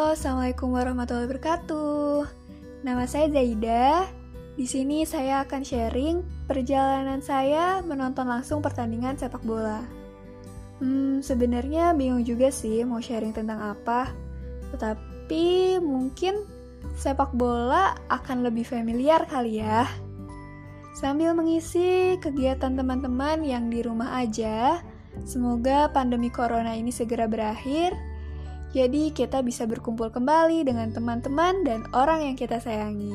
Assalamualaikum warahmatullahi wabarakatuh. Nama saya Zaida. Di sini saya akan sharing perjalanan saya menonton langsung pertandingan sepak bola. Hmm, sebenarnya bingung juga sih mau sharing tentang apa. Tetapi mungkin sepak bola akan lebih familiar kali ya. Sambil mengisi kegiatan teman-teman yang di rumah aja, semoga pandemi corona ini segera berakhir jadi kita bisa berkumpul kembali dengan teman-teman dan orang yang kita sayangi.